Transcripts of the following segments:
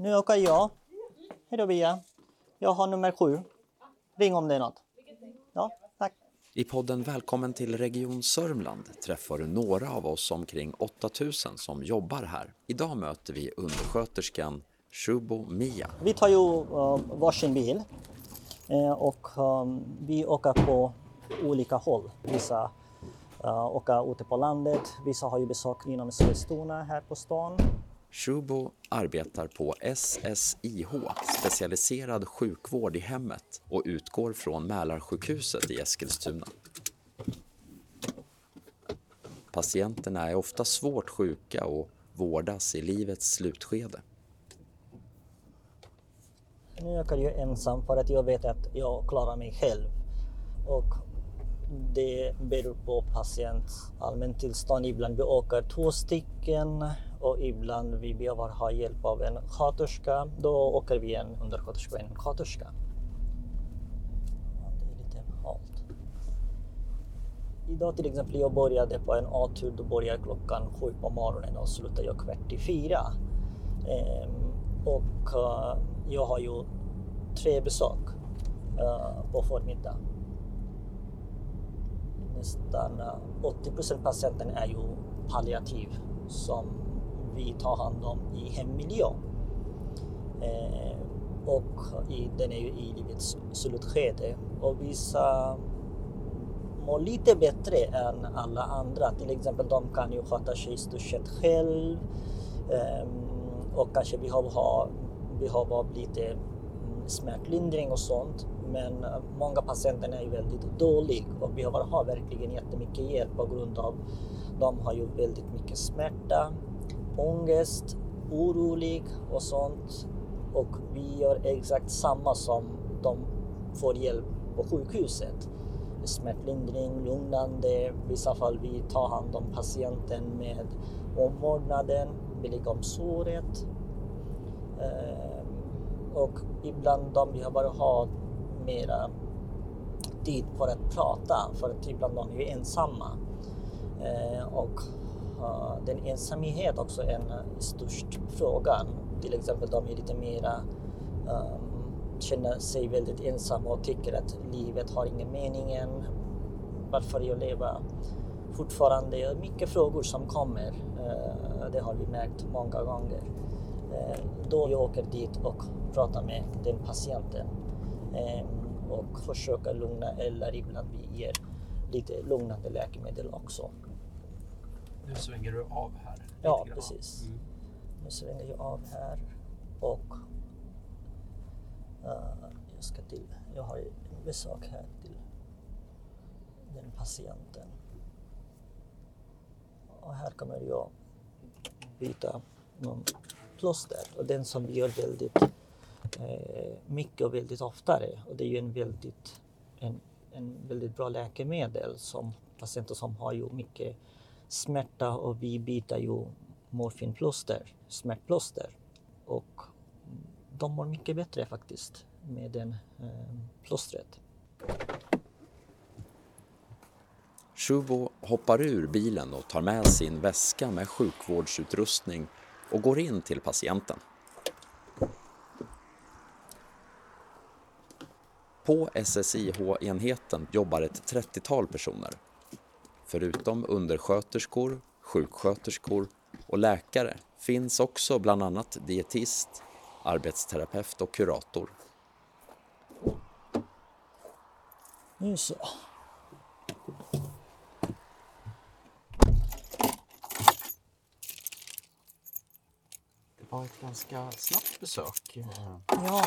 Nu åker jag. Hej då Bia. Jag har nummer sju. Ring om det är något. Ja, tack. I podden Välkommen till Region Sörmland träffar du några av oss omkring 8000 som jobbar här. Idag möter vi undersköterskan Shubo Mia. Vi tar ju uh, varsin bil uh, och um, vi åker på olika håll. Vissa uh, åker ute på landet, vissa har ju besök inom Sollentuna här på stan. Shubo arbetar på SSIH, specialiserad sjukvård i hemmet och utgår från Mälarsjukhuset i Eskilstuna. Patienterna är ofta svårt sjuka och vårdas i livets slutskede. Nu åker jag ensam för att jag vet att jag klarar mig själv. Och det beror på patients allmänt tillstånd. Ibland vi åker två stycken och ibland vi behöver ha hjälp av en sköterska. Då åker vi en undersköterska och en sköterska. Det är lite halt. Idag till exempel, jag började på en A-tur. Då börjar klockan sju på morgonen och slutar jag kvart i fyra. Ehm, och eh, jag har ju tre besök eh, på förmiddag. Nästan eh, 80 procent patienten är ju palliativ som vi tar hand om i hemmiljö. Eh, och i, den är ju i livets slutskede. Och vissa mår lite bättre än alla andra. Till exempel de kan ju sköta sig i stort sett själv. eh, och kanske behöver ha behöver lite smärtlindring och sånt. Men eh, många patienter är ju väldigt dåliga och behöver ha verkligen jättemycket hjälp på grund av de har ju väldigt mycket smärta, ångest, orolig och sånt. Och vi gör exakt samma som de får hjälp på sjukhuset. Smärtlindring, lugnande, i vissa fall vi tar hand om patienten med omvårdnaden, vi lägger om såret. Ehm, och ibland de behöver ha mera tid för att prata för att ibland de är ensamma. Ehm, och uh, den ensamhet också är en uh, störst frågan. Till exempel de är lite mera um, känner sig väldigt ensamma och tycker att livet har ingen mening än. Varför jag lever fortfarande? Mycket frågor som kommer. Uh, det har vi märkt många gånger. Uh, då jag åker dit och pratar med den patienten um, och försöker lugna eller ibland vi ger lite lugnande läkemedel också. Nu svänger du av här. Ja, grann. precis. Mm. Nu svänger jag av här och eh, jag ska till, jag har ju besök här till den patienten. Och här kommer jag byta någon plåster och den som vi gör väldigt eh, mycket och väldigt oftare och det är ju en väldigt, en, en väldigt bra läkemedel som patienter som har ju mycket smärta och vi byter ju morfinplåster, smärtplåster och de mår mycket bättre faktiskt med den eh, plåstret. Shubo hoppar ur bilen och tar med sin väska med sjukvårdsutrustning och går in till patienten. På SSIH-enheten jobbar ett 30-tal personer. Förutom undersköterskor, sjuksköterskor och läkare finns också bland annat dietist, arbetsterapeut och kurator. Nu så. Det var ett ganska snabbt besök. Ja,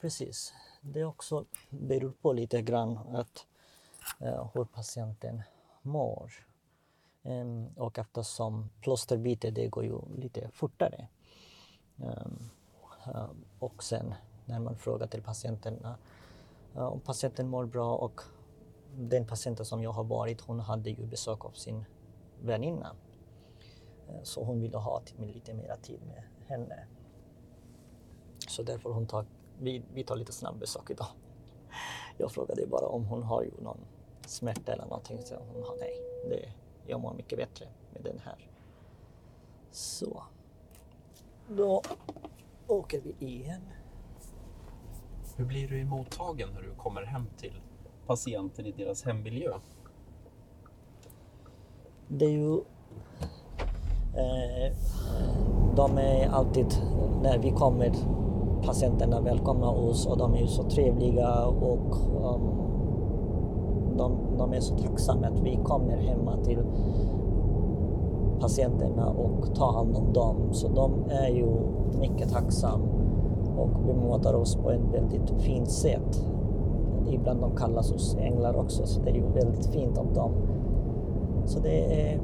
precis. Det också beror på lite grann att, Eh, hur patienten mår. Ehm, och eftersom plåsterbyte det går ju lite fortare. Ehm, eh, och sen när man frågar till patienterna eh, om patienten mår bra och den patienten som jag har varit, hon hade ju besök av sin väninna. Så hon ville ha lite mer tid med henne. Så därför hon tar, vi, vi tar lite snabbbesök idag. Jag frågade bara om hon har ju någon smärta eller någonting. Så hon nej, det, jag mår mycket bättre med den här. Så. Då åker vi igen. Hur blir du emottagen när du kommer hem till patienter i deras hemmiljö? Det är ju... Eh, de är alltid, när vi kommer, patienterna välkomna oss och de är ju så trevliga och um, de, de är så tacksamma att vi kommer hemma till patienterna och tar hand om dem. Så de är ju mycket tacksamma och bemöter oss på ett väldigt fint sätt. Ibland de kallas oss änglar också, så det är ju väldigt fint av dem. Så det är,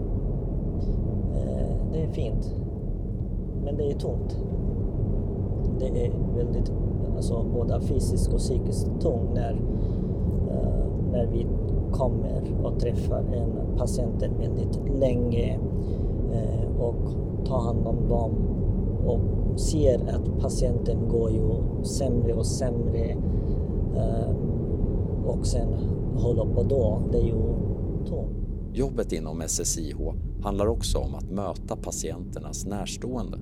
eh, det är fint. Men det är tungt. Det är väldigt, alltså både fysiskt och psykiskt tungt när vi kommer och träffar en patient väldigt länge eh, och tar hand om dem och ser att patienten går ju sämre och sämre eh, och sen håller på då. Det är ju tomt. Jobbet inom SSIH handlar också om att möta patienternas närstående.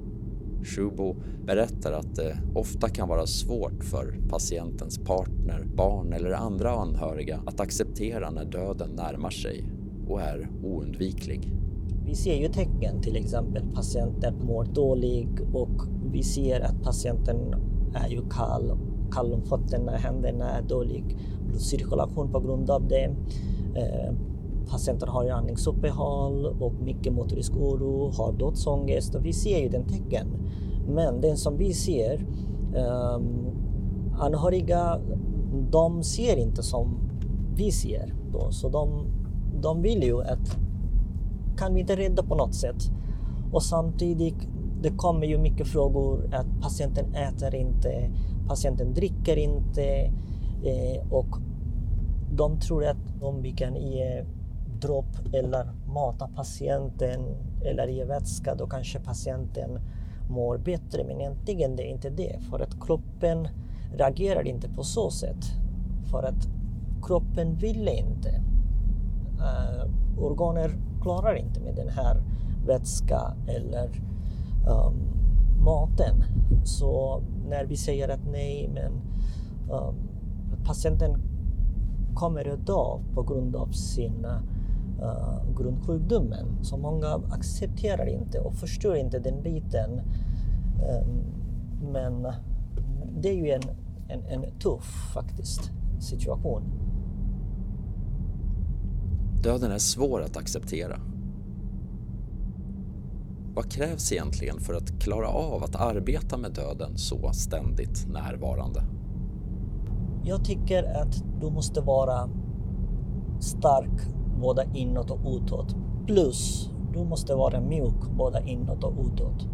Shubo berättar att det ofta kan vara svårt för patientens partner, barn eller andra anhöriga att acceptera när döden närmar sig och är oundviklig. Vi ser ju tecken, till exempel patienten mår dåligt och vi ser att patienten är ju kall, kall om fötterna, händerna är dålig blodcirkulation på grund av det. Eh, Patienter har andningsuppehåll och mycket motorisk oro, har dödsångest och vi ser ju den tecken. Men den som vi ser, um, anhöriga, de ser inte som vi ser. Då. Så de, de vill ju att kan vi inte rädda på något sätt? Och samtidigt, det kommer ju mycket frågor att patienten äter inte, patienten dricker inte eh, och de tror att om vi kan ge dropp eller mata patienten eller ge vätska, då kanske patienten mår bättre. Men egentligen det är inte det, för att kroppen reagerar inte på så sätt. För att kroppen vill inte. Uh, organer klarar inte med den här vätska eller um, maten. Så när vi säger att nej, men um, patienten kommer att dö på grund av sin eh, uh, grundsjukdomen. Så många accepterar inte och förstår inte den biten. Um, men det är ju en, en, en tuff faktiskt situation. Döden är svår att acceptera. Vad krävs egentligen för att klara av att arbeta med döden så ständigt närvarande? Jag tycker att du måste vara stark både inåt och utåt. Plus, du måste vara mjuk både inåt och utåt.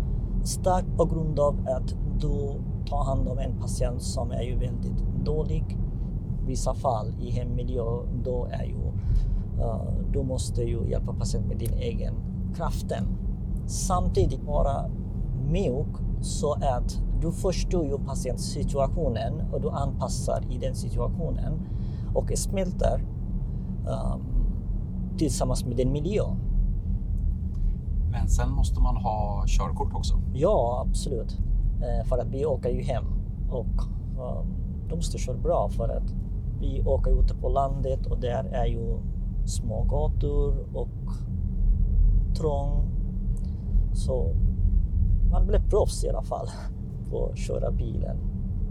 Stark på grund av att du tar hand om en patient som är ju väldigt dålig. I vissa fall i hemmiljö, då är ju, uh, du måste ju hjälpa patienten med din egen kraften. Samtidigt vara mjuk så att du förstår ju patientsituationen och du anpassar i den situationen och smälter um, tillsammans med den miljön. Men sen måste man ha körkort också? Ja, absolut. Eh, för att vi åker ju hem och um, de måste köra bra för att vi åker ute på landet och där är ju små gator och trång. Så man blir proffs i alla fall på att köra bilen.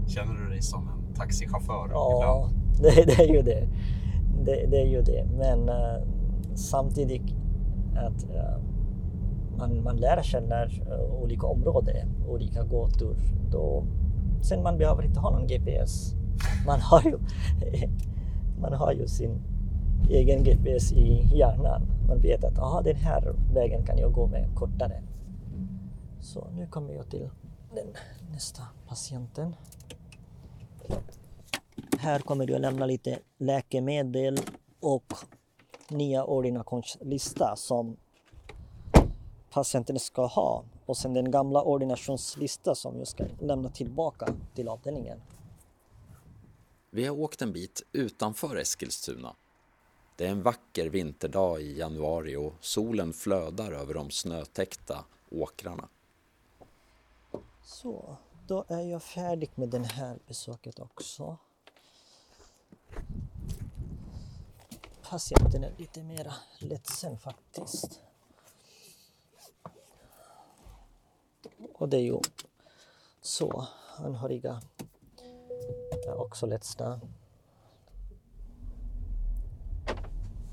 Känner du dig som en taxichaufför ja, Det, det är ju det. det. Det är ju det. Men uh, samtidigt att uh, man, man lär känna uh, olika områden, olika gator. Då, sen man behöver inte ha någon GPS. Man har ju, man har ju sin egen GPS i hjärnan. Man vet att aha, den här vägen kan jag gå med kortare. Så nu kommer jag till den nästa patienten. Här kommer jag lämna lite läkemedel och nya ordinationslista som patienten ska ha och sen den gamla ordinationslista som jag ska lämna tillbaka till avdelningen. Vi har åkt en bit utanför Eskilstuna. Det är en vacker vinterdag i januari och solen flödar över de snötäckta åkrarna. Så, då är jag färdig med det här besöket också. Patienten är lite mer ledsen faktiskt. Och det är ju så anhöriga är också ledsna.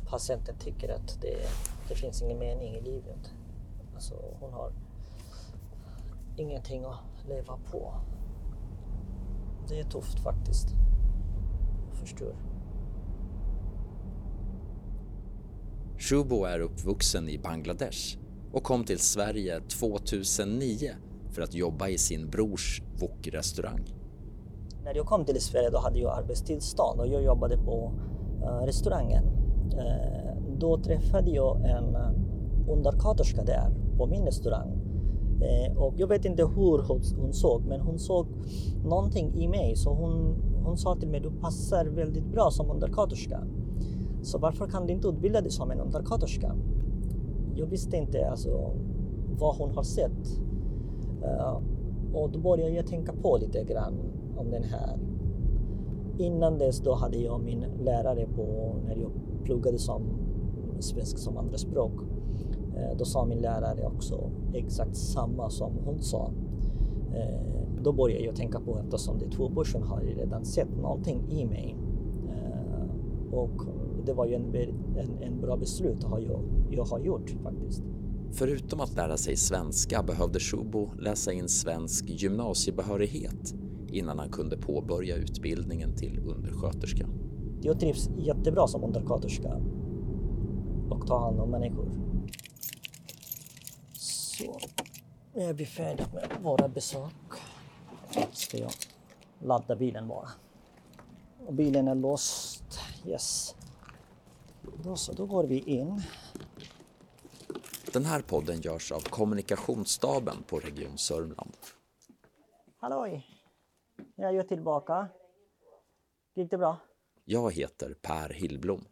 Patienten tycker att det, det finns ingen mening i livet. Alltså hon har ingenting att leva på. Det är tufft faktiskt. Jag förstår. Shubo är uppvuxen i Bangladesh och kom till Sverige 2009 för att jobba i sin brors wok-restaurang. När jag kom till Sverige då hade jag arbetstillstånd och jag jobbade på eh, restaurangen. Eh, då träffade jag en undersköterska där på min restaurang. Eh, och jag vet inte hur hon, hon, såg men hon såg någonting i mig så hon, hon sa till mig du passar väldigt bra som undersköterska. Så varför kan du inte utbilda dig som en undersköterska? Jag visste inte alltså, vad hon har sett. Uh, och då började jag tänka på lite grann om den här. Innan dess då hade jag min lärare på när jag pluggade som svensk som andraspråk. Uh, eh, då sa min lärare också exakt samma som hon sa. Uh, då började jag tänka på eftersom de två börsen har redan sett någonting i mig. Och det var ju en, en, en bra beslut jag, jag har gjort faktiskt. Förutom att lära sig svenska behövde Shubo läsa in svensk gymnasiebehörighet innan han kunde påbörja utbildningen till undersköterska. Jag trivs jättebra som undersköterska och tar hand om människor. Så, nu är vi färdiga med våra besök. Ska jag ladda bilen bara. Och bilen är låst. Yes. Då så, då går vi in. Den här podden görs av kommunikationsstaben på Region Sörmland. Halloj! Jag är tillbaka. Gick det bra? Jag heter Per Hillblom.